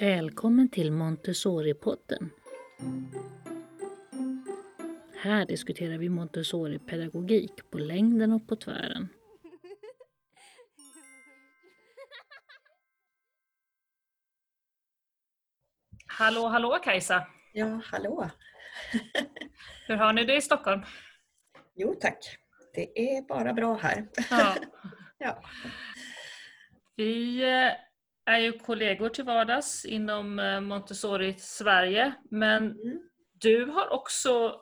Välkommen till Montessori-podden. Här diskuterar vi Montessori-pedagogik på längden och på tvären. Hallå, hallå Kajsa! Ja, hallå! Hur har ni det i Stockholm? Jo tack, det är bara bra här. Ja. Ja. Vi eh, är ju kollegor till vardags inom eh, Montessori Sverige, men Mm. du har också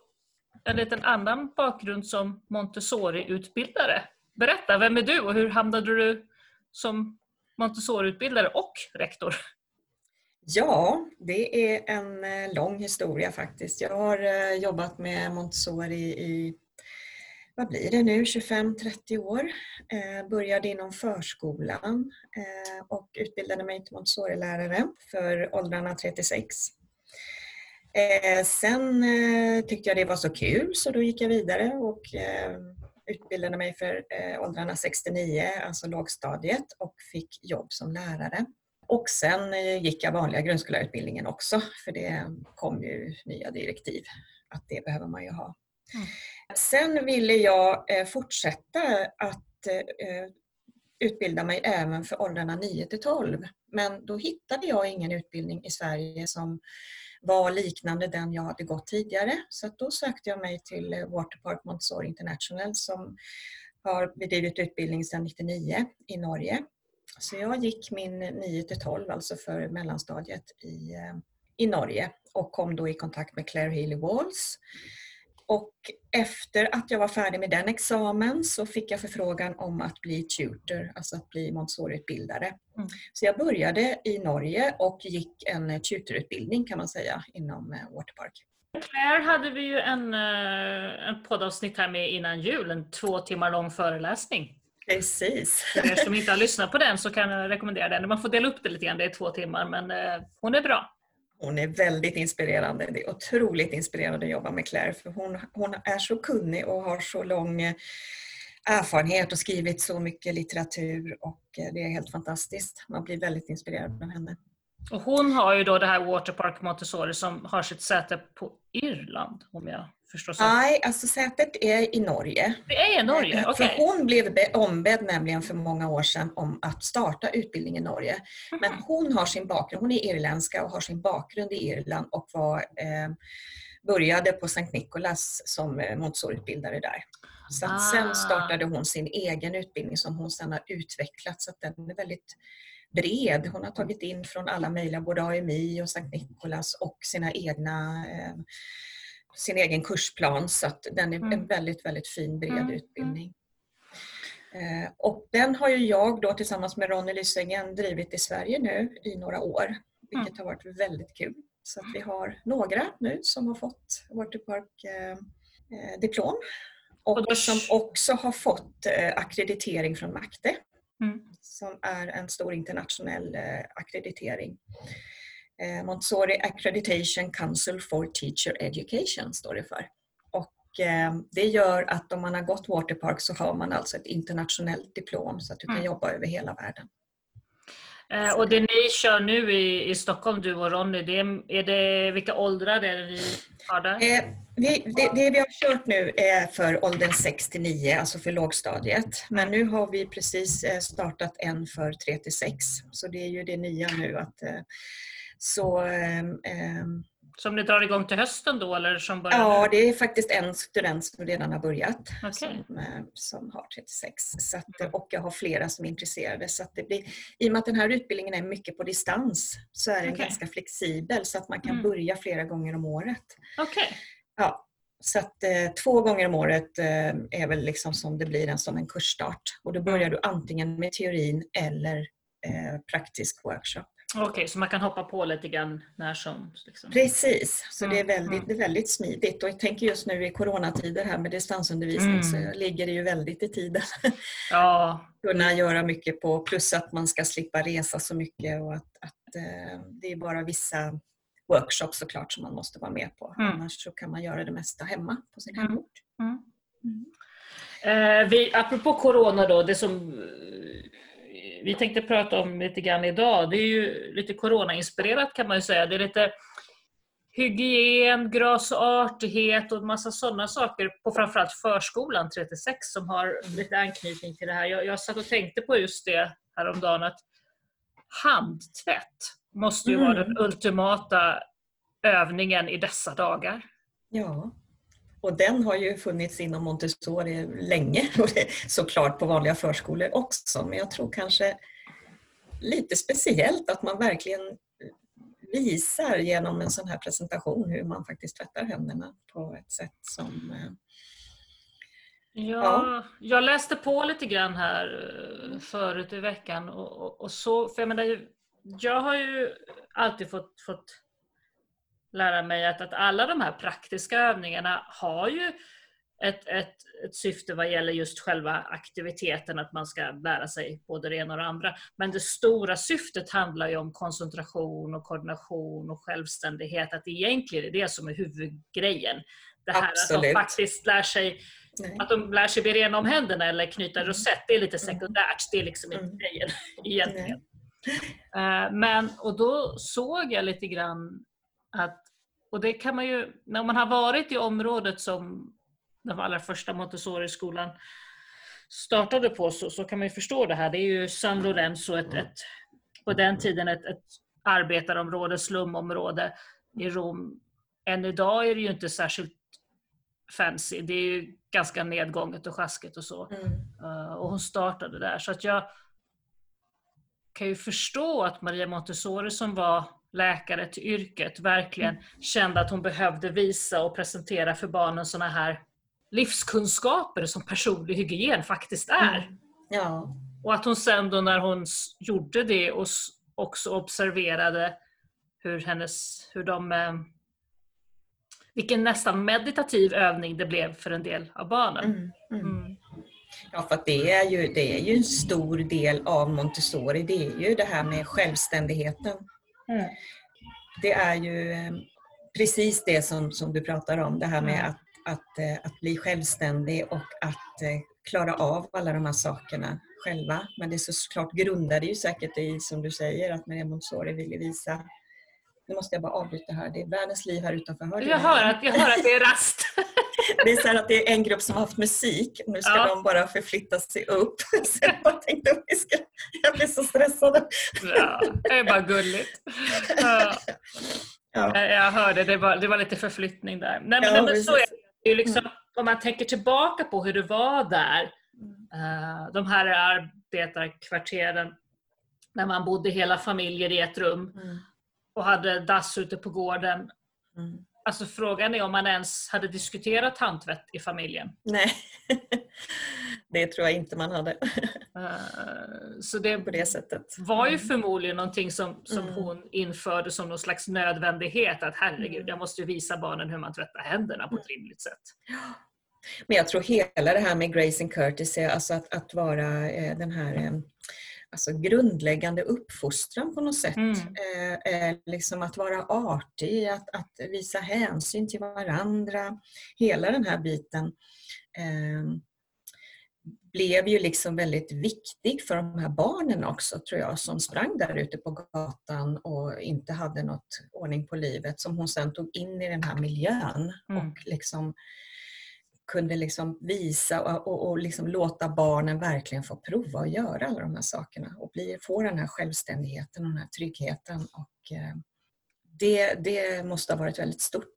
en liten annan bakgrund som Montessori-utbildare. Berätta, vem är du och hur hamnade du som Montessori-utbildare och rektor? Ja, det är en eh, lång historia faktiskt. Jag har jobbat med Montessori i, vad blir det nu, 25-30 år. Eh, Började inom förskolan eh, och utbildade mig till Montessori-lärare för åldrarna 36. Eh, Sen eh, tyckte jag det var så kul så då gick jag vidare och eh, utbildade mig för eh, åldrarna 69, alltså lågstadiet och fick jobb som lärare. Och sen eh, gick jag vanliga grundskollärarutbildningen också för det kom ju nya direktiv att det behöver man ju ha. Mm. Sen ville jag eh, fortsätta att eh, utbilda mig även för åldrarna 9 till 12. Men då hittade jag ingen utbildning i Sverige som var liknande den jag hade gått tidigare. Så att då sökte jag mig till eh, Waterpark Montessori International som har bedrivit utbildning sedan 1999 i Norge. Så jag gick min 9 till 12, alltså för mellanstadiet i, i Norge och kom då i kontakt med Claire Healy Walls. Och efter att jag var färdig med den examen så fick jag förfrågan om att bli tutor, alltså att bli Montessori-utbildare. Mm. Så jag började i Norge och gick en tutorutbildning kan man säga inom eh, Waterpark. Claire hade vi ju en, eh, en poddavsnitt här med innan jul, en två timmar lång föreläsning. Precis. För er som inte har lyssnat på den så kan jag rekommendera den. Man får dela upp det lite grann, det är två timmar, men eh, hon är bra. Hon är väldigt inspirerande. Det är otroligt inspirerande att jobba med Claire för hon, hon är så kunnig och har så lång eh, erfarenhet och skrivit så mycket litteratur och eh, det är helt fantastiskt. Man blir väldigt inspirerad av henne. Och hon har ju då det här Waterpark Montessori som har sitt säte på Irland, om jag förstår så. Nej, alltså sätet är i Norge. Det är i Norge, Eh, okej. För hon blev be- ombedd nämligen för många år sedan om att starta utbildning i Norge. Men hon har sin bakgrund, hon är irländska och har sin bakgrund i Irland och var, eh, började på Sankt Nikolas som eh, Montessori-utbildare där. Så Ah. sen startade hon sin egen utbildning som hon sen har utvecklat så att den är väldigt bred. Hon har tagit in från alla möjliga, både AMI och Sankt Nikolas och sina egna eh, sin egen kursplan så att den är Mm. en väldigt, väldigt fin bred Mm, utbildning. Eh, Och den har ju jag då tillsammans med Ronny Lysängen drivit i Sverige nu i några år, vilket Mm. har varit väldigt kul. Så att vi har några nu som har fått Waterpark eh, eh, diplom Och och som också har fått eh, akkreditering från MACTE Mm. som är en stor internationell eh, akkreditering. Eh, Montessori Accreditation Council for Teacher Education står det för. Och eh, det gör att om man har gått Waterpark så har man alltså ett internationellt diplom så att du kan Mm. jobba över hela världen. Eh, och det ni kör nu i, i Stockholm, du och Ronny, det är, är det, vilka åldrar är det ni har där? Eh, vi, det, det vi har kört nu är för åldern 6 till 9, alltså för lågstadiet. Men nu har vi precis startat en för 3 till 6. Så det är ju det nya nu. Att, så, ehm, ehm, Som ni drar igång till hösten då, eller som börjar Ja, det är faktiskt en student som redan har börjat Okej. som, eh, som har 36. Så att, eh, och jag har flera som är intresserade. Så att det blir, I och med att den här utbildningen är mycket på distans så är den Okej. ganska flexibel så att man kan Mm. börja flera gånger om året. Okej. Ja, så att eh, två gånger om året eh, är väl liksom som det blir en, som en kursstart. Och då börjar du antingen med teorin eller eh, praktisk workshop. Okej, så man kan hoppa på lite grann när som... Liksom. Precis, så det, är Mm, väldigt, mm. det är väldigt smidigt. Och jag tänker just nu i coronatider här med distansundervisning Mm. så ligger det ju väldigt i tiden. Ja, Kunna göra mycket på, plus att man ska slippa resa så mycket och att, att eh, det är bara vissa workshops såklart som man måste vara med på. Mm. Annars så kan man göra det mesta hemma på sin Mm. hemort. Mm. Eh, vi, apropå corona då, det som vi tänkte prata om lite grann idag, det är ju lite coronainspirerat kan man ju säga. Det är lite hygien, gras och artighet och massa sådana saker på framförallt förskolan 36 som har lite anknytning till det här. Jag, jag satt och tänkte på just det häromdagen att handtvätt måste ju Mm. vara den ultimata övningen i dessa dagar. Ja. Och den har ju funnits inom Montessori länge och såklart på vanliga förskolor också. Men jag tror kanske lite speciellt att man verkligen visar genom en sån här presentation hur man faktiskt tvättar händerna på ett sätt som... eh, Ja, jag läste på lite grann här eh, förut i veckan och, och, och så, för jag menar, jag har ju alltid fått, fått lära mig att, att alla de här praktiska övningarna har ju ett, ett, ett syfte vad gäller just själva aktiviteten, att man ska lära sig både det ena och det andra. Men det stora syftet handlar ju om koncentration och koordination och självständighet, att det egentligen är det som är huvudgrejen. Det här att de Absolut. faktiskt lär sig att de lär sig bena om händerna eller knyta rosett, det är lite sekundärt. Det är liksom inte Mm. grejen egentligen. Eh, Men, och då såg jag lite grann att, och det kan man ju, när man har varit i området som den allra första Montessori-skolan startade på så, så kan man ju förstå det här. Det är ju San Lorenzo, ett, ett, på den tiden ett, ett arbetarområde, slumområde i Rom. Än idag är det ju inte särskilt fancy. Det är ju ganska nedgånget och sjaskigt och så. Mm. Eh, och hon startade där. Så att jag kan ju förstå att Maria Montessori som var läkare till yrket verkligen kände att hon behövde visa och presentera för barnen sådana här livskunskaper som personlig hygien faktiskt är. Mm. Ja. Och att hon sen då när hon gjorde det och också observerade hur hennes, hur de eh, vilken nästan meditativ övning det blev för en del av barnen. Mm. Mm. Mm. Ja, för att det är, ju, det är ju en stor del av Montessori. Det är ju det här med självständigheten. Mm. Det är ju eh, precis det som, som du pratar om. Det här med Mm. att, att, eh, att bli självständig och att eh, klara av alla de här sakerna själva. Men det är såklart grundade ju säkert i, som du säger, att Maria Montessori ville visa nu måste jag bara avbryta här. Det är världens liv här utanför. Hör Jag, hör att, jag hör att det är rast. Det är så att det är en grupp som har haft musik. Nu ska Ja. de bara förflytta sig upp. Så jag bara tänkte att vi ska... Jag blir så stressad. Ja, det är bara gulligt. Ja, Ja. jag hörde, det var, det var lite förflyttning där. Nej, men, Ja, men så är det. ju liksom, om man tänker tillbaka på hur det var där, eh, de här arbetarkvarteren, när man bodde hela familjer i ett rum Mm. och hade dass ute på gården. Mm. Alltså frågan är om man ens hade diskuterat handtvätt i familjen. Nej, det tror jag inte man hade Eh, Så det på det sättet. var ju Mm. förmodligen någonting som, som Mm. hon införde som någon slags nödvändighet. Att herregud, Mm. jag måste ju visa barnen hur man tvättar händerna på ett rimligt sätt. Men jag tror hela det här med Grace and Curtis, alltså att, att vara eh, den här eh, alltså grundläggande uppfostran på något sätt. Mm. Eh, liksom att vara artig, att, att visa hänsyn till varandra. Hela den här biten eh, blev ju liksom väldigt viktig för de här barnen också tror jag som sprang där ute på gatan och inte hade något ordning på livet som hon sen tog in i den här miljön Mm. och liksom kunde liksom visa och, och, och liksom låta barnen verkligen få prova att göra alla de här sakerna och bli, få den här självständigheten och den här tryggheten. Och, eh, det, det måste ha varit väldigt stort.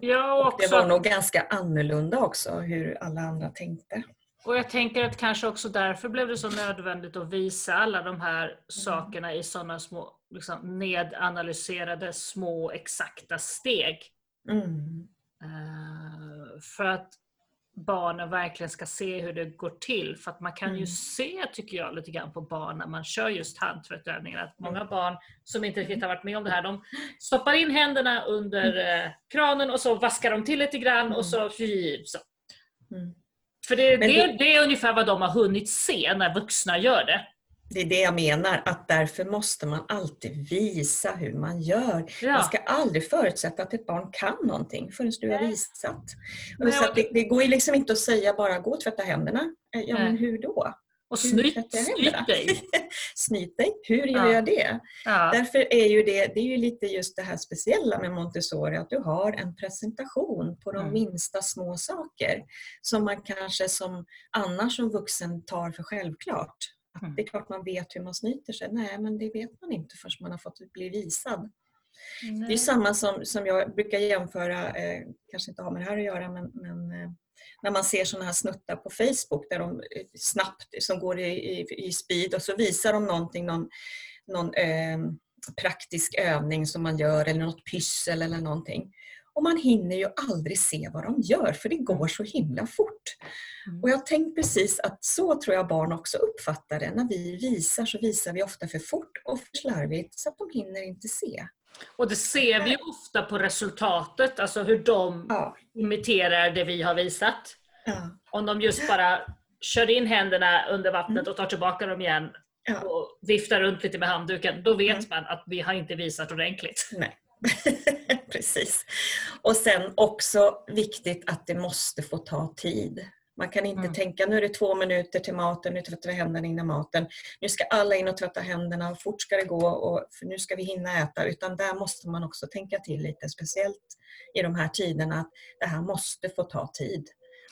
Ja, och, Och det var nog ganska annorlunda också hur alla andra tänkte. och jag tänker att kanske också därför blev det så nödvändigt att visa alla de här Mm. sakerna i sådana små liksom, nedanalyserade små exakta steg. Mm. Eh, för att barnen verkligen ska se hur det går till. För att man kan ju Mm. se, tycker jag, lite grann på barn när man kör just handtvättövningar. Att många barn som inte riktigt har varit med om det här, de stoppar in händerna under eh, kranen och så vaskar de till lite grann och så... så. Mm. För det, det- det är ungefär vad de har hunnit se när vuxna gör det. Det är det jag menar, att därför måste man alltid visa hur man gör. Man Ja. ska aldrig förutsätta att ett barn kan någonting förrän du har Nej. visat. Nej, så och att det, det går ju liksom inte att säga bara gå och tvätta händerna. Eh, Ja, Nej. men hur då? Och snyt, snyt dig. snyt dig. Hur gör Ja. jag det? Ja. Därför är ju det, det är ju lite just det här speciella med Montessori, att du har en presentation på de Mm. minsta små saker som man kanske som annars som vuxen tar för självklart. Att Mm. Det är klart man vet hur man snyter sig. Nej, men det vet man inte förrän man har fått bli visad. Det är samma som, som jag brukar jämföra, eh, kanske inte har med det här att göra, men, men eh, när man ser sådana här snuttar på Facebook där de eh, snabbt, som går i, i, i speed och så visar de någonting, någon, någon eh, praktisk övning som man gör eller något pyssel eller någonting. Och man hinner ju aldrig se vad de gör för det går så himla fort. Mm. Och jag har tänkt precis att så tror jag barn också uppfattar det. När vi visar så visar vi ofta för fort och för slarvigt så att de hinner inte se. Och det ser vi ofta på resultatet, alltså hur de Ja, imiterar det vi har visat. ja, Om de just bara kör in händerna under vattnet och tar tillbaka dem igen ja. och viftar runt lite med handduken, då vet Mm. man att vi har inte visat ordentligt. Nej. Precis. Och sen också viktigt att det måste få ta tid. Man kan inte Mm. tänka nu är det två minuter till maten, nu tvättar vi händerna innan maten. Nu ska alla in och tvätta händerna och fort ska det gå och för nu ska vi hinna äta. Utan där måste man också tänka till lite, speciellt i de här tiderna, att det här måste få ta tid.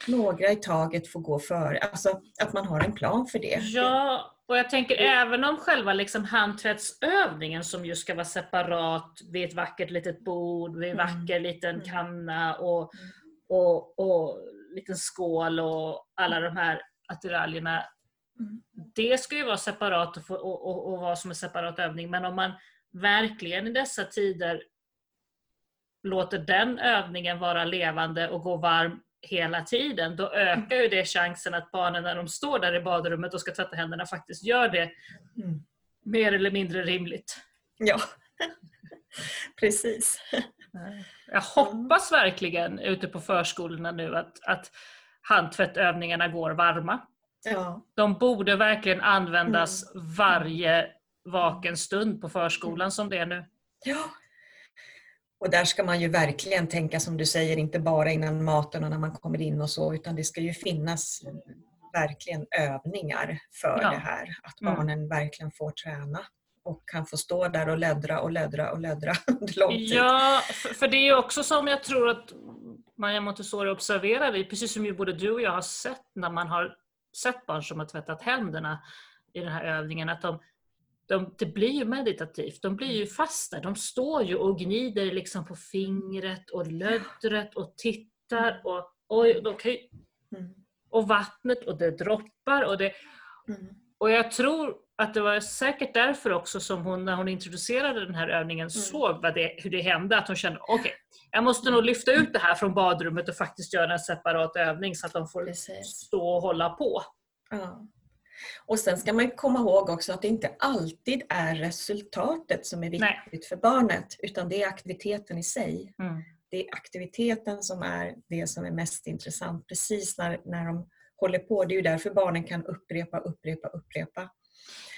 Några i taget får gå före, alltså att man har en plan för det. Ja, och jag tänker även om själva liksom handtvättsövningen som ju ska vara separat vid ett vackert litet bord, vid en Mm. vacker liten Mm. kanna och, Mm. och, och liten skål och alla de här attiraljerna. Mm. Det ska ju vara separat och, få, och, och vara som en separat övning, men om man verkligen i dessa tider låter den övningen vara levande och gå varm hela tiden, då ökar ju det chansen att barnen när de står där i badrummet och ska tvätta händerna faktiskt gör det Mm. mer eller mindre rimligt. Ja, precis. Jag hoppas verkligen ute på förskolorna nu att, att handtvättövningarna går varma. Ja, De borde verkligen användas varje vaken stund på förskolan som det är nu. Ja. Och där ska man ju verkligen tänka som du säger, inte bara innan maten och när man kommer in och så, utan det ska ju finnas verkligen övningar för Ja. det här. Att Mm. barnen verkligen får träna och kan få stå där och löddra och löddra och löddra under lång tid. Ja, för, det är också som jag tror att Maria Montessori observerar vi, precis som ju både du och jag har sett när man har sett barn som har tvättat händerna i den här övningen, att de, de, det blir ju meditativt. De blir ju fasta. De står ju och gnider liksom på fingret och löddret och tittar och, oj, de kan ju, Mm. och vattnet och det droppar och det Mm. och jag tror att det var säkert därför också som hon, när hon introducerade den här övningen, såg vad det, hur det hände. Att hon kände, okej, jag måste nog lyfta ut det här från badrummet och faktiskt göra en separat övning så att de får Precis. stå och hålla på. Ja. Och sen ska man komma ihåg också att det inte alltid är resultatet som är Nej. viktigt för barnet, utan det är aktiviteten i sig. Mm. det är aktiviteten som är det som är mest intressant precis när, när de håller på. Det är ju därför barnen kan upprepa, upprepa, upprepa.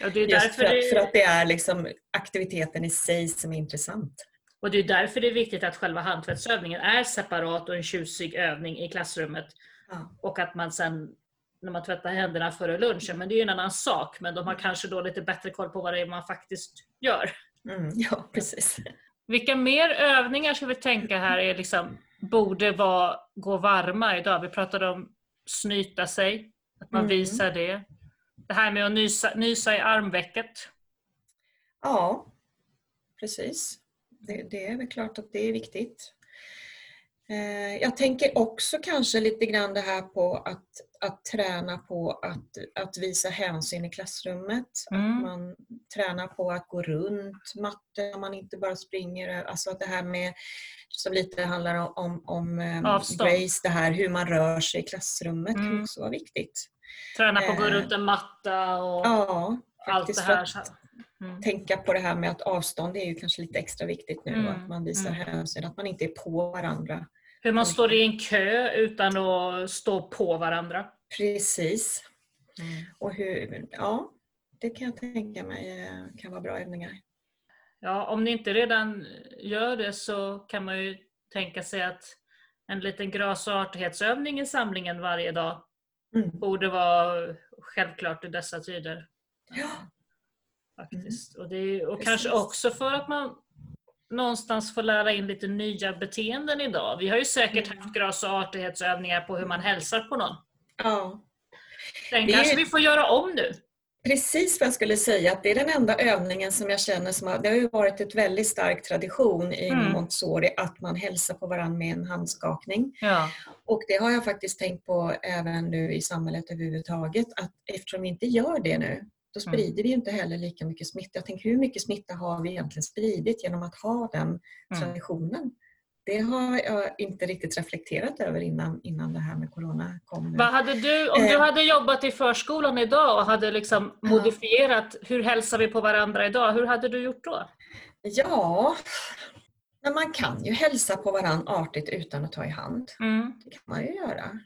Ja, det är Just därför för, att, det, för att det är liksom aktiviteten i sig som är intressant. och det är därför det är viktigt att själva handtvättsövningen är separat och en tjusig övning i klassrummet. Ja. Och att man sen, när man tvättar händerna före lunchen, men det är ju en annan sak. Men de har kanske då lite bättre koll på vad det är man faktiskt gör. Mm, ja, precis. Vilka mer övningar ska vi tänka här är liksom, borde vara, gå varma idag? Vi pratade om snyta sig, att man Mm. visar det. Det här med att nysa, nysa i armvecket. Ja, precis. Det, det är väl klart att det är viktigt. Eh, Jag tänker också kanske lite grann det här på att, att träna på att, att visa hänsyn i klassrummet. Mm. Att man tränar på att gå runt matten, man inte bara springer. Alltså att det här med, som lite handlar om, om, om eh, Avstånd. Grace, det här hur man rör sig i klassrummet Mm. också vara viktigt. Träna på att gå Eh. runt en matta och Ja, allt det här. Mm. tänka på det här med att avstånd är ju kanske lite extra viktigt nu. Mm, Att man visar mm. hänsyn, att man inte är på varandra. Hur man står i en kö utan att stå på varandra. Precis. Mm. Och hur, ja, det kan jag tänka mig eh, kan vara bra övningar. Ja, om ni inte redan gör det så kan man ju tänka sig att en liten gras och artighetsövning i samlingen varje dag Mm. borde vara självklart i dessa tider. Ja. Faktiskt. Och, det och kanske också för att man någonstans får lära in lite nya beteenden idag. Vi har ju säkert Mm. haft gras och artighetsövningar på hur man hälsar på någon. Ja, Den Det är- kanske vi får göra om nu. precis vad jag skulle säga. Att det är den enda övningen som jag känner som har, det har ju varit ett väldigt stark tradition i Mm. Montessori att man hälsar på varandra med en handskakning. Ja. Och det har jag faktiskt tänkt på även nu i samhället överhuvudtaget att eftersom vi inte gör det nu då Mm. sprider vi ju inte heller lika mycket smitta. Jag tänker hur mycket smitta har vi egentligen spridit genom att ha den Mm. traditionen? Det har jag inte riktigt reflekterat över innan, innan det här med Corona kom. nu. Vad hade du, om du Eh. hade jobbat i förskolan idag och hade liksom Ja. modifierat hur hälsar vi på varandra idag, hur hade du gjort då? Ja, men man kan ju hälsa på varandra artigt utan att ta i hand. Mm. Det kan man ju göra.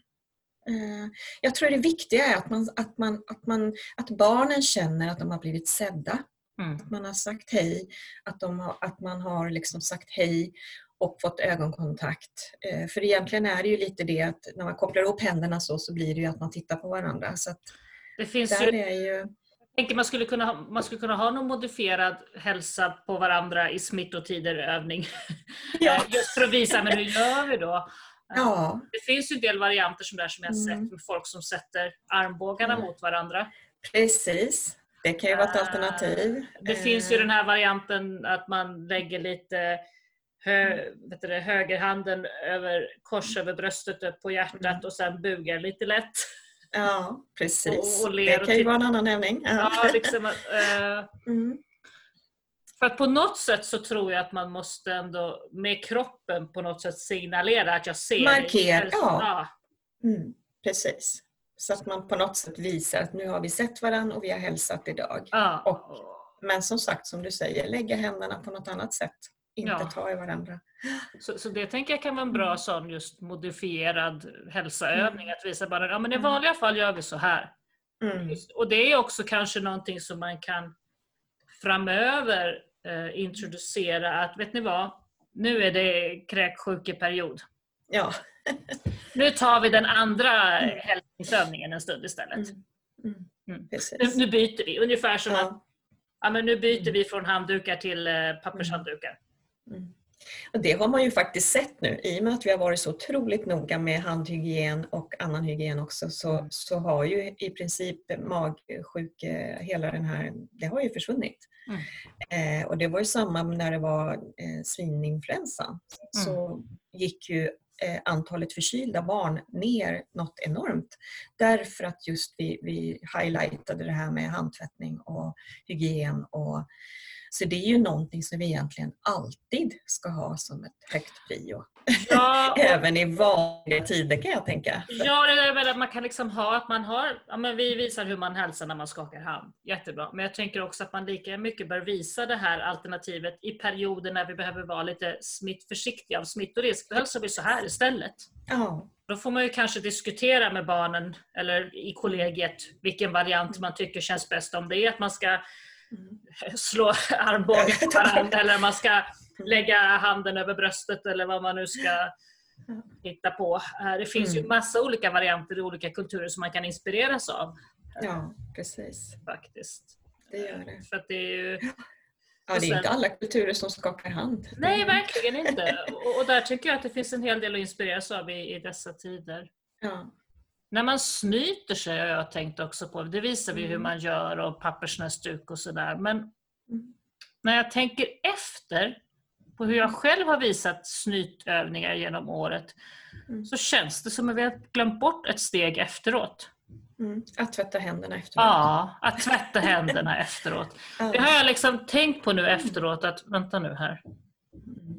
Eh, Jag tror det viktiga är att, man, att, man, att, man, att barnen känner att de har blivit sedda. Mm. Att man har sagt hej, att, de har, att man har liksom sagt hej och fått ögonkontakt. Eh, För egentligen är det ju lite det att när man kopplar ihop händerna så, så blir det ju att man tittar på varandra. Så Det finns ju, ju... jag tänker man skulle kunna ha, man skulle kunna ha någon modifierad hälsa på varandra i smittotider övning. Ja. Eh, Just för att visa, men hur gör vi då? Ja, Det finns ju en del varianter som, där som jag har Mm. sett med folk som sätter armbågarna Mm. mot varandra. precis. Det kan ju vara ett Ah, alternativ. Det finns ju Eh, den här varianten att man lägger lite hö, vet du högerhanden över, kors över bröstet upp på hjärtat Mm. och sen bugar lite lätt. Ja, precis. och- och ler det kan ju vara en annan övning. Ja, liksom, att, eh, Mm. För på något sätt så tror jag att man måste ändå med kroppen på något sätt signalera att jag ser. Markera, ja. Mm. Precis. Så att man på något sätt visar att nu har vi sett varandra och vi har hälsat idag. ja. Och- Men som sagt, som du säger, lägga händerna på något annat sätt. Inte Ja. ta i varandra. Så, så det tänker jag kan vara en bra Mm. sån just modifierad hälsoövning. Att visa bara ja, men i Mm. vanliga fall gör vi så här. Mm. Just, och det är också kanske någonting som man kan framöver eh, introducera att, vet ni vad? Nu är det kräksjukeperiod. Ja. Nu tar vi den andra Mm. hälsningsövningen en stund istället. Mm. Mm. Mm. Nu, nu byter vi, ungefär som att Ja. ja, men nu byter vi från handdukar till eh, pappershanddukar. Mm. Och det har man ju faktiskt sett nu. I och med att vi har varit så otroligt noga med handhygien och annan hygien också så, så har ju i princip magsjuke, hela den här, det har ju försvunnit. Eh, och det var ju samma när det var eh, svininfluensan. Så gick ju eh, Eh, antalet förkylda barn ner något enormt. Därför att just vi, vi highlightade det här med handtvättning och hygien. Och, så det är ju någonting som vi egentligen alltid ska ha som ett högt prio. Ja, Även i vanliga tider kan jag tänka. Ja, det är väl att man kan liksom ha att man har, ja men vi visar hur man hälsar när man skakar hand. Jättebra. Men jag tänker också att man lika mycket bör visa det här alternativet i perioder när vi behöver vara lite smittförsiktiga av smittorisk. Då hälsar vi så här istället. Ja, Då får man ju kanske diskutera med barnen eller i kollegiet vilken variant man tycker känns bäst. Om det är att man ska Mm. slå armbågen på varandra eller man ska lägga handen över bröstet eller vad man nu ska hitta på. Eh, Det finns ju Mm. massa olika varianter i olika kulturer som man kan inspireras av ja precis. faktiskt. Det gör det. För det är ju... Ja, det är inte alla kulturer som skakar hand. Nej, verkligen inte. Och, där tycker jag att det finns en hel del att inspireras av i, i dessa tider. Ja. När man snyter sig har jag tänkt också på, det visar vi hur Mm. man gör och pappersnäsduk och sådär. Men Mm. när jag tänker efter på hur jag själv har visat snytövningar genom året Mm. så känns det som att vi har glömt bort ett steg efteråt. Mm. Att tvätta händerna efteråt. Ja, att tvätta händerna efteråt. Det har jag liksom tänkt på nu efteråt att, vänta nu här. Mm.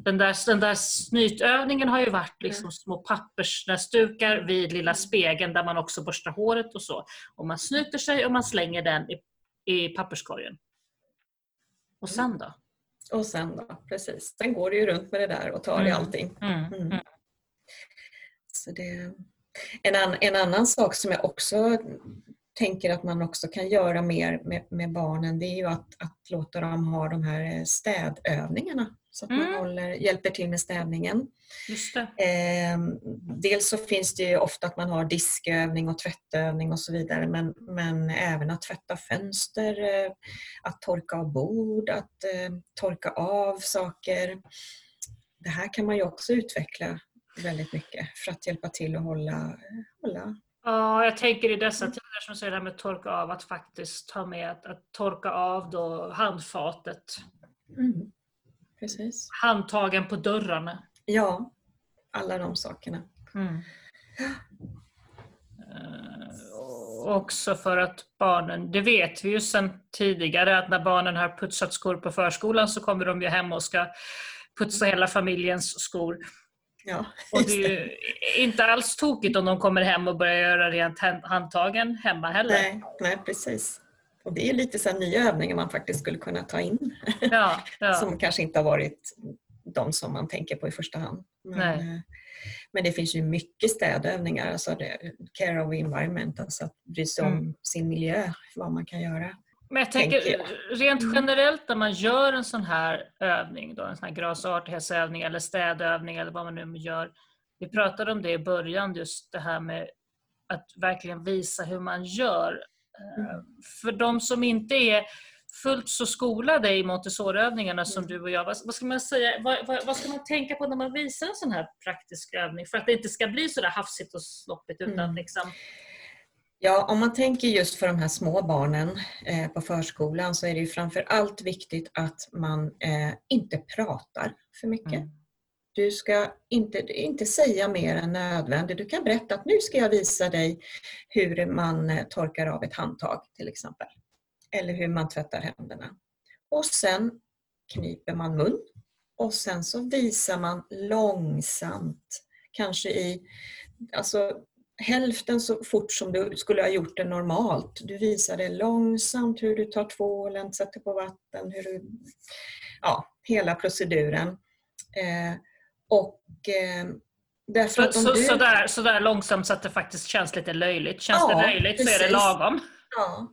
Den där, den där snytövningen har ju varit liksom små pappersnäsdukar vid lilla spegeln där man också borstar håret och så. Och man snyter sig och man slänger den i, i papperskorgen. Och sen då? Och sen då, precis. Sen går det ju runt med det där och tar i Mm. allting. Mm. Mm. Mm. Så det, en, an, en annan sak som jag också tänker att man också kan göra mer med, med barnen det är ju att, att låta dem ha de här städövningarna Så att man Mm. håller, hjälper till med städningen. Eh, dels så finns det ju ofta att man har diskövning och tvättövning och så vidare men, men även att tvätta fönster, eh, att torka av bord, att eh, torka av saker. Det här kan man ju också utveckla väldigt mycket för att hjälpa till att hålla, hålla Ja, jag tänker i dessa tider som säger det här med torka av, att faktiskt ta med att, att torka av då handfatet, mm, precis. handtagen på dörrarna. Ja, alla de sakerna. Mm. Eh, och Också för att barnen, det vet vi ju sedan tidigare, att när barnen har putsat skor på förskolan så kommer de ju hem och ska putsa hela familjens skor. Ja, Och det är ju inte alls tokigt om de kommer hem och börjar göra rent hand- handtagen hemma heller. Nej, nej, precis. Och det är lite så nya övningar man faktiskt skulle kunna ta in. Ja, ja. Som kanske inte har varit de som man tänker på i första hand. Men, eh, men det finns ju mycket städövningar, alltså det, care of environment, alltså att bry sig om Mm. sin miljö, vad man kan göra. Men jag tänker tänker rent Mm. generellt när man gör en sån här övning, då, en sån här grasartighetsövning eller städövning eller vad man nu gör. Vi pratade om det i början, just det här med att verkligen visa hur man gör. Mm. För de som inte är fullt så skolade i Montessori-övningarna som Mm. du och jag, vad, vad ska man säga, vad, vad, vad ska man tänka på när man visar en sån här praktisk övning för att det inte ska bli så där hafsigt och sloppigt utan Mm. liksom Ja, om man tänker just för de här små barnen eh, på förskolan så är det ju framför allt viktigt att man eh, inte pratar för mycket. Mm. Du ska inte, inte säga mer än nödvändigt. Du kan berätta att nu ska jag visa dig hur man eh, torkar av ett handtag till exempel. Eller hur man tvättar händerna. Och sen kniper man mun och sen så visar man långsamt, kanske i alltså, hälften så fort som du skulle ha gjort det normalt. Du visar det långsamt hur du tar tvålen, sätter på vatten, hur du, ja, hela proceduren. Eh, och eh, därför Så, att så, du... så, där, så där långsamt så att det faktiskt känns lite löjligt. Känns Ja, det löjligt så är det precis. lagom. Ja,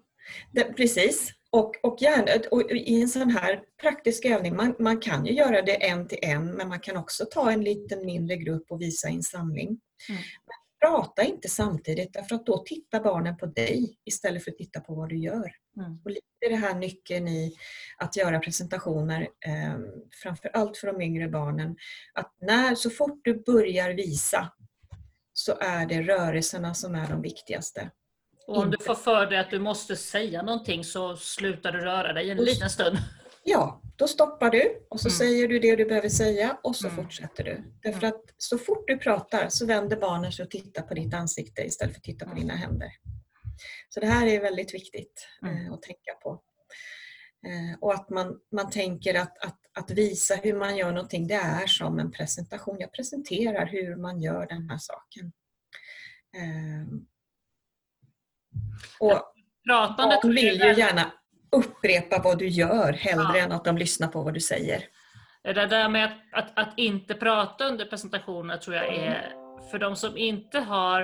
det, precis. Och, och, gärna, och i en sån här praktisk övning, man, man kan ju göra det en till en men man kan också ta en liten mindre grupp och visa i en samling. Mm. Prata inte samtidigt därför att då tittar barnen på dig istället för att titta på vad du gör. Mm. Och lite det här nyckeln i att göra presentationer, eh, framför allt för de yngre barnen. Att när, så fort du börjar visa så är det rörelserna som är de viktigaste. Och om du får för dig att du måste säga någonting så slutar du röra dig en liten stund. Ja, då stoppar du och så Mm. säger du det du behöver säga och så Mm. fortsätter du. Därför Mm. att så fort du pratar så vänder barnen sig och tittar på ditt ansikte istället för att titta på Mm. dina händer. Så det här är väldigt viktigt Mm. eh, att tänka på. Eh, och att man, man tänker att, att, att visa hur man gör någonting, det är som en presentation. Jag presenterar hur man gör den här saken. Eh, och Pratandet vill ju är- gärna upprepa vad du gör hellre Ja. än att de lyssnar på vad du säger. Det där med att, att, att inte prata under presentationerna tror jag är, för de som inte har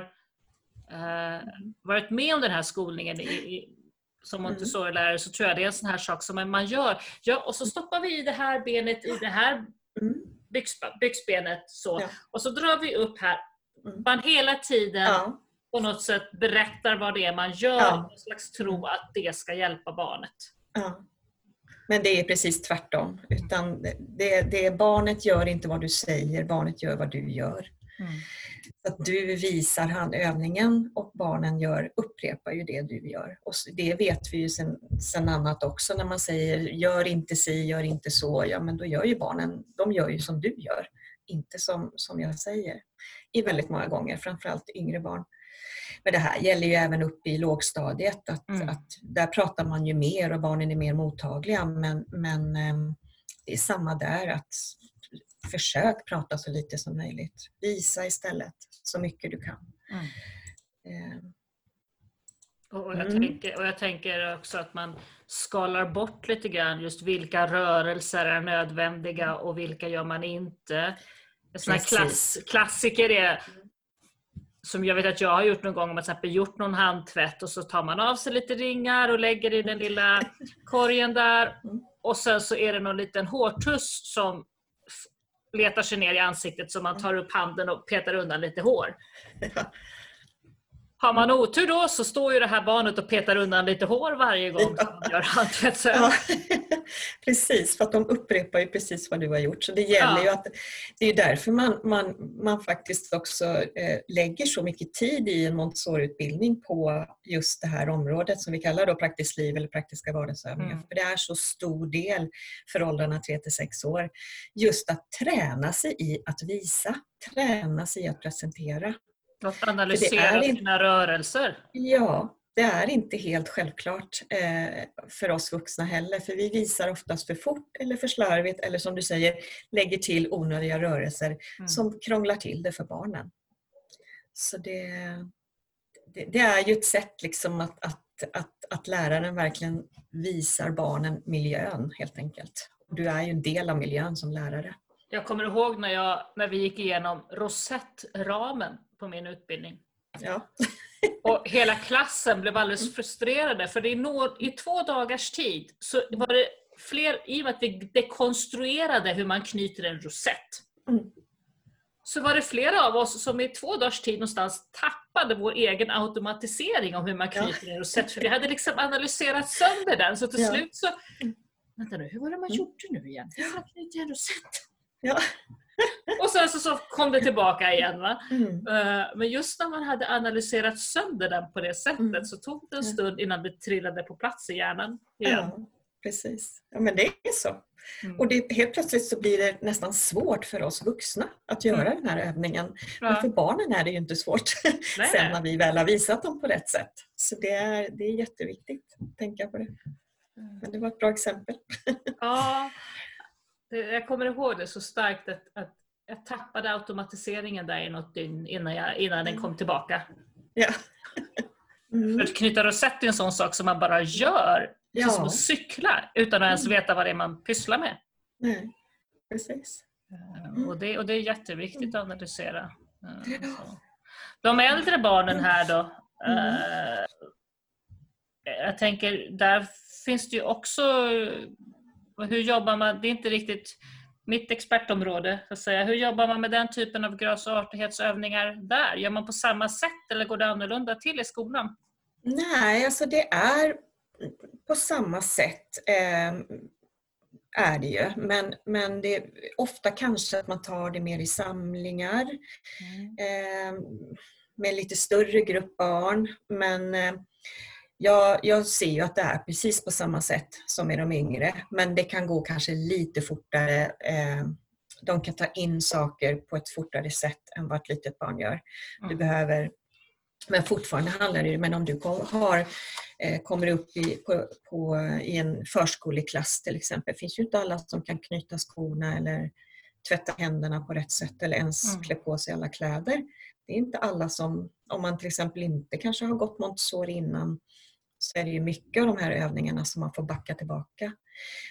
eh, varit med om den här skolningen i, i, som Mm. Montessori-lärare så tror jag det är en sån här sak som man gör. Ja, och så stoppar vi i det här benet i det här Mm. byxba- byxbenet så. Ja. Och så drar vi upp här. Mm. Man hela tiden Ja, på något sätt berättar vad det är man gör Ja. någon slags tro att det ska hjälpa barnet. ja. Men det är precis tvärtom. Utan det, det, barnet gör inte vad du säger, barnet gör vad du gör. Så att du visar handövningen och barnen gör, upprepar ju det du gör. Och det vet vi ju sen, sen annat också när man säger gör inte si, gör inte så. Ja men då gör ju barnen, de gör ju som du gör. Inte som, som jag säger. I väldigt många gånger, framförallt yngre barn. Men det här gäller ju även upp i lågstadiet. Att, Mm. att där pratar man ju mer och barnen är mer mottagliga. Men, men ehm, det är samma där. att Försök prata så lite som möjligt. Visa istället så mycket du kan. Mm. Ehm, Och och jag, Mm. tänker, och jag tänker också att man skalar bort lite grann just vilka rörelser är nödvändiga och vilka gör man inte. Precis. klass, klassiker är som jag vet att jag har gjort någon gång, om man till exempel gjort någon handtvätt och så tar man av sig lite ringar och lägger i den lilla korgen där. Mm. Och sen så är det någon liten hårtuss som letar sig ner i ansiktet så man tar upp handen och petar undan lite hår. Har man otur då så står ju det här barnet och petar undan lite hår varje gång man gör handtvättsövning. Ja, precis, för att de upprepar ju precis vad du har gjort. Så det gäller Ja. ju att det är därför man, man, man faktiskt också eh, lägger så mycket tid i en Montessori-utbildning på just det här området som vi kallar då praktiskt liv eller praktiska vardagsövningar. Mm. För det är så stor del för åldrarna 3 till 6 år. Just att träna sig i att visa, träna sig i att presentera. Att analysera inte- sina rörelser. Ja, det är inte helt självklart eh, för oss vuxna heller, för vi visar oftast för fort eller för slarvigt eller som du säger, lägger till onödiga rörelser Mm. som krånglar till det för barnen. Så det, det, det är ju ett sätt liksom att, att, att, att läraren verkligen visar barnen miljön helt enkelt. Du är ju en del av miljön som lärare. Jag kommer ihåg när, jag, när vi gick igenom rosettramen på min utbildning. Ja. Och hela klassen blev alldeles frustrerade för det är nå- i två dagars tid så var det fler, i och med att vi dekonstruerade hur man knyter en rosett, Mm. så var det flera av oss som i två dagars tid någonstans tappade vår egen automatisering om hur man Ja. knyter en rosett. För vi hade liksom analyserat sönder den så till Ja. slut så... Vänta nu, hur var det man Mm. gjorde nu igen? Hur fan knyter en rosett? Ja. Och sen så, så kom det tillbaka igen. Va? Mm. Eh, Men just när man hade analyserat sönder den på det sättet Mm. så tog det en Ja. stund innan det trillade på plats i hjärnan igen. Ja, precis. Ja, men det är så. Mm. Och det, helt plötsligt så blir det nästan svårt för oss vuxna att göra Mm. den här övningen. Men Ja. för barnen är det ju inte svårt Nej, sen när vi väl har visat dem på rätt sätt. Så det är, det är jätteviktigt att tänka på det. Men det var ett bra exempel. Ja, jag kommer ihåg det så starkt att, att jag tappade automatiseringen där i något dygn innan, jag, innan den kom tillbaka. Ja. Mm. För att knyta rosett är en sån sak som man bara gör, precis som Ja, att cykla, utan att ens Mm. veta vad det är man pysslar med. nej, precis. Eh, Och det, och det är jätteviktigt att analysera. Eh, så. De äldre barnen här då. eh, Jag tänker, där finns det ju också... Hur jobbar man? Det är inte riktigt mitt expertområde. Så att säga. Hur jobbar man med den typen av gras och artighetsövningar där? Gör man på samma sätt eller går det annorlunda till i skolan? Nej, alltså det är på samma sätt eh, är det ju. Men, men det är ofta kanske att man tar det mer i samlingar eh, med lite större grupp barn. Men eh, jag, jag ser ju att det är precis på samma sätt som med de yngre. Men det kan gå kanske lite fortare. Eh, de kan ta in saker på ett fortare sätt än vad ett litet barn gör. Du Mm. behöver, men fortfarande handlar det ju men om du kom, har, eh, kommer upp i, på, på, i en förskoleklass till exempel, finns ju inte alla som kan knyta skorna eller tvätta händerna på rätt sätt eller ens Mm. klä på sig alla kläder. Det är inte alla som, om man till exempel inte kanske har gått Montessori innan, så är det ju mycket av de här övningarna som man får backa tillbaka.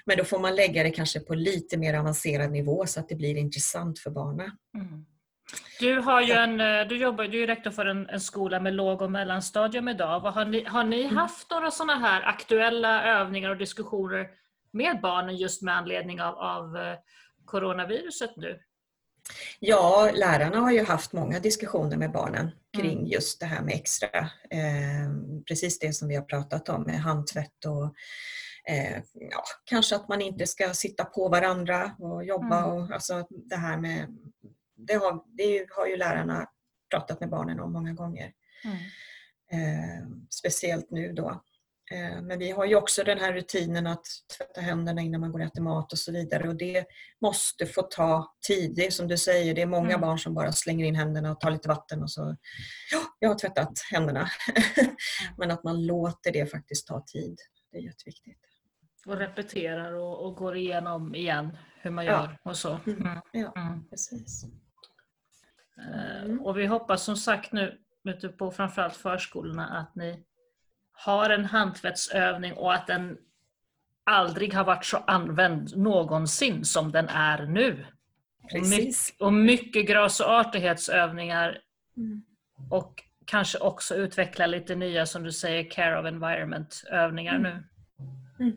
Men då får man lägga det kanske på lite mer avancerad nivå så att det blir intressant för barnen. Mm. Du, har ju en, eh, du jobbar du är rektor för en, en skola med låg och mellanstadium idag. Vad har, ni, har ni Mm. haft några sådana här aktuella övningar och diskussioner med barnen just med anledning av, av eh, coronaviruset nu? Ja, lärarna har ju haft många diskussioner med barnen kring Mm. just det här med extra. Eh, precis det som vi har pratat om med handtvätt och eh, ja, kanske att man inte ska sitta på varandra och jobba. Mm. Och, alltså det här med, det har, det har ju lärarna pratat med barnen om många gånger. Eh, speciellt nu då. Eh, Men vi har ju också den här rutinen att tvätta händerna innan man går och äter mat och så vidare och det måste få ta tid. Det är som du säger, det är många Mm. barn som bara slänger in händerna och tar lite vatten och så ja, jag har tvättat händerna. Men att man låter det faktiskt ta tid. Det är jätteviktigt. Och repeterar och, och går igenom igen hur man Ja. gör och så. Mm. Mm. Ja, Mm. precis. Eh, Mm. Och vi hoppas som sagt nu ute på framförallt förskolorna att ni har en handtvättsövning och att den aldrig har varit så använd någonsin som den är nu. Och, my- Precis. och mycket gras och artighetsövningar Mm. och kanske också utveckla lite nya, som du säger, care of environment övningar Mm. nu. Mm.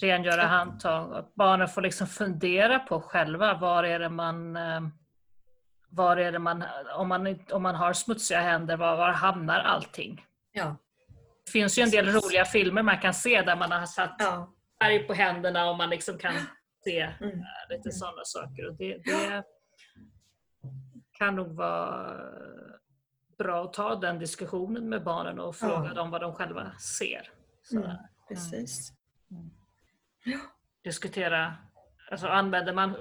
rengöra handtag. Att barnen får liksom fundera på själva var är det man eh, var är det man, om man, om man har smutsiga händer, var, var hamnar allting? Ja. Det finns ju en del roliga filmer man kan se där man har satt Ja. färg på händerna och man liksom kan se Mm. eh, lite sådana saker. Och det, det kan nog vara bra att ta den diskussionen med barnen och fråga Ja. dem vad de själva ser. Mm. Precis. Diskutera, alltså använder man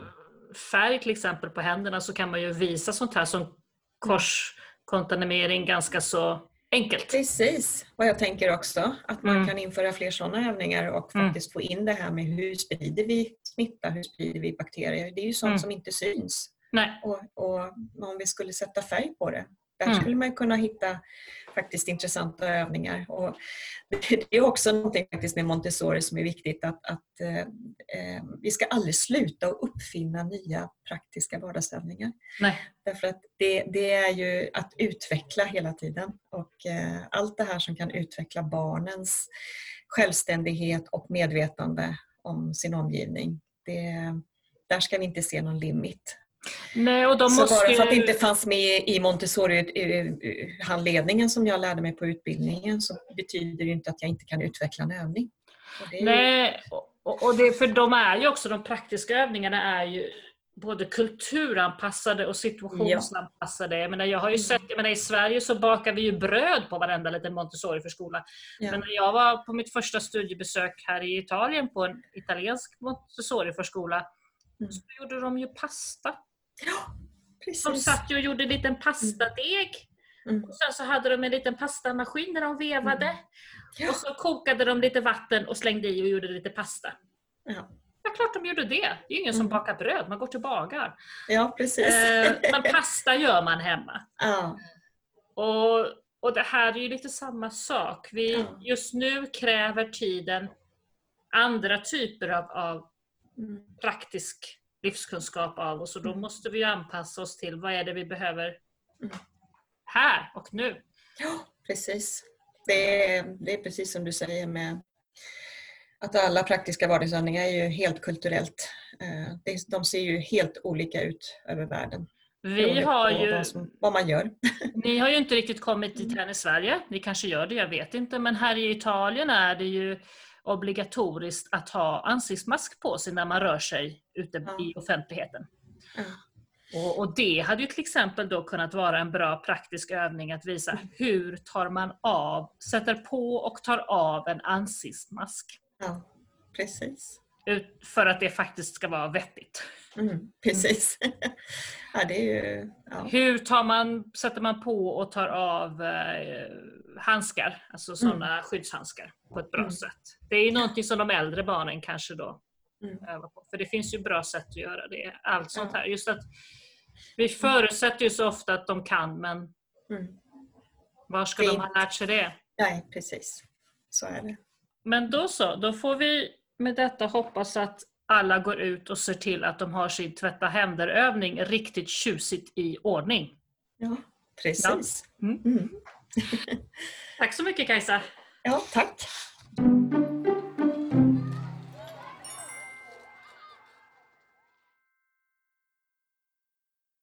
färg till exempel på händerna så kan man ju visa sånt här som korskontaminering ganska så enkelt. Precis vad jag tänker också. Att man Mm. kan införa fler sådana övningar och Mm. faktiskt få in det här med hur sprider vi smitta, hur sprider vi bakterier. Det är ju sånt Mm. som inte syns. Nej. Och, och om vi skulle sätta färg på det, där Mm. skulle man kunna hitta faktiskt intressanta övningar. Och det är också någonting faktiskt med Montessori som är viktigt att, att eh, eh, vi ska aldrig sluta att uppfinna nya praktiska vardagsövningar. Nej. Därför att det, det är ju att utveckla hela tiden och eh, allt det här som kan utveckla barnens självständighet och medvetande om sin omgivning. Det, där ska vi inte se någon limit. Nej, och de Så måste bara för att det inte fanns med i Montessori-handledningen som jag lärde mig på utbildningen så betyder det inte att jag inte kan utveckla en övning. Och Nej, och, och det, för de är ju också, de praktiska övningarna är ju både kulturanpassade och situationsanpassade. Jag, menar, jag har ju Mm. sett, jag menar, i Sverige så bakar vi ju bröd på varenda liten Montessori-förskola. Ja. Men när jag var på mitt första studiebesök här i Italien på en italiensk Montessori-förskola Mm. så gjorde de ju pasta. De Precis. satt ju och gjorde en liten pastadeg. Mm. Och sen så hade de en liten pastamaskin där de vevade. Mm. Ja. Och så kokade de lite vatten och slängde i och gjorde lite pasta. Ja. Ja, klart de gjorde det. Det är ingen som Mm. bakar bröd, man går till bagaren. ja, precis. Eh, men pasta gör man hemma. ja. Och, och det här är ju lite samma sak. Vi, Ja. Just nu kräver tiden andra typer av, av Mm. praktisk livskunskap av oss och då Mm. måste vi anpassa oss till vad är det vi behöver Mm. här och nu. Ja, precis. Det är, det är precis som du säger med att alla praktiska vardagsövningar är ju helt kulturellt. Eh, De ser ju helt olika ut över världen. Vi har ju, Vad, som, vad man gör. ni har ju inte riktigt kommit Mm. dit här i Sverige. Ni kanske gör det, jag vet inte. Men här i Italien är det ju obligatoriskt att ha ansiktsmask på sig när man rör sig ute i offentligheten. Ja. Och, och det hade ju till exempel då kunnat vara en bra praktisk övning att visa Mm. hur tar man av, sätter på och tar av en ansiktsmask. Ja, precis. För att det faktiskt ska vara vettigt. Mm, precis. ja, det är ju... Ja. Hur tar man, sätter man på och tar av eh, handskar, alltså sådana skyddshandskar på ett bra Mm. sätt. Det är ju någonting som de äldre barnen kanske då Mm. övar på. För det finns ju bra sätt att göra det. Allt sånt här. Just att vi förutsätter ju så ofta att de kan men Mm. var ska är de ha lärt sig det? Nej, precis. Så är det. Men då så, då får vi med detta hoppas att alla går ut och ser till att de har sin tvätta händer-övning riktigt tjusigt i ordning. Ja, precis. Mm. Mm. Tack så mycket Kajsa! Ja, tack.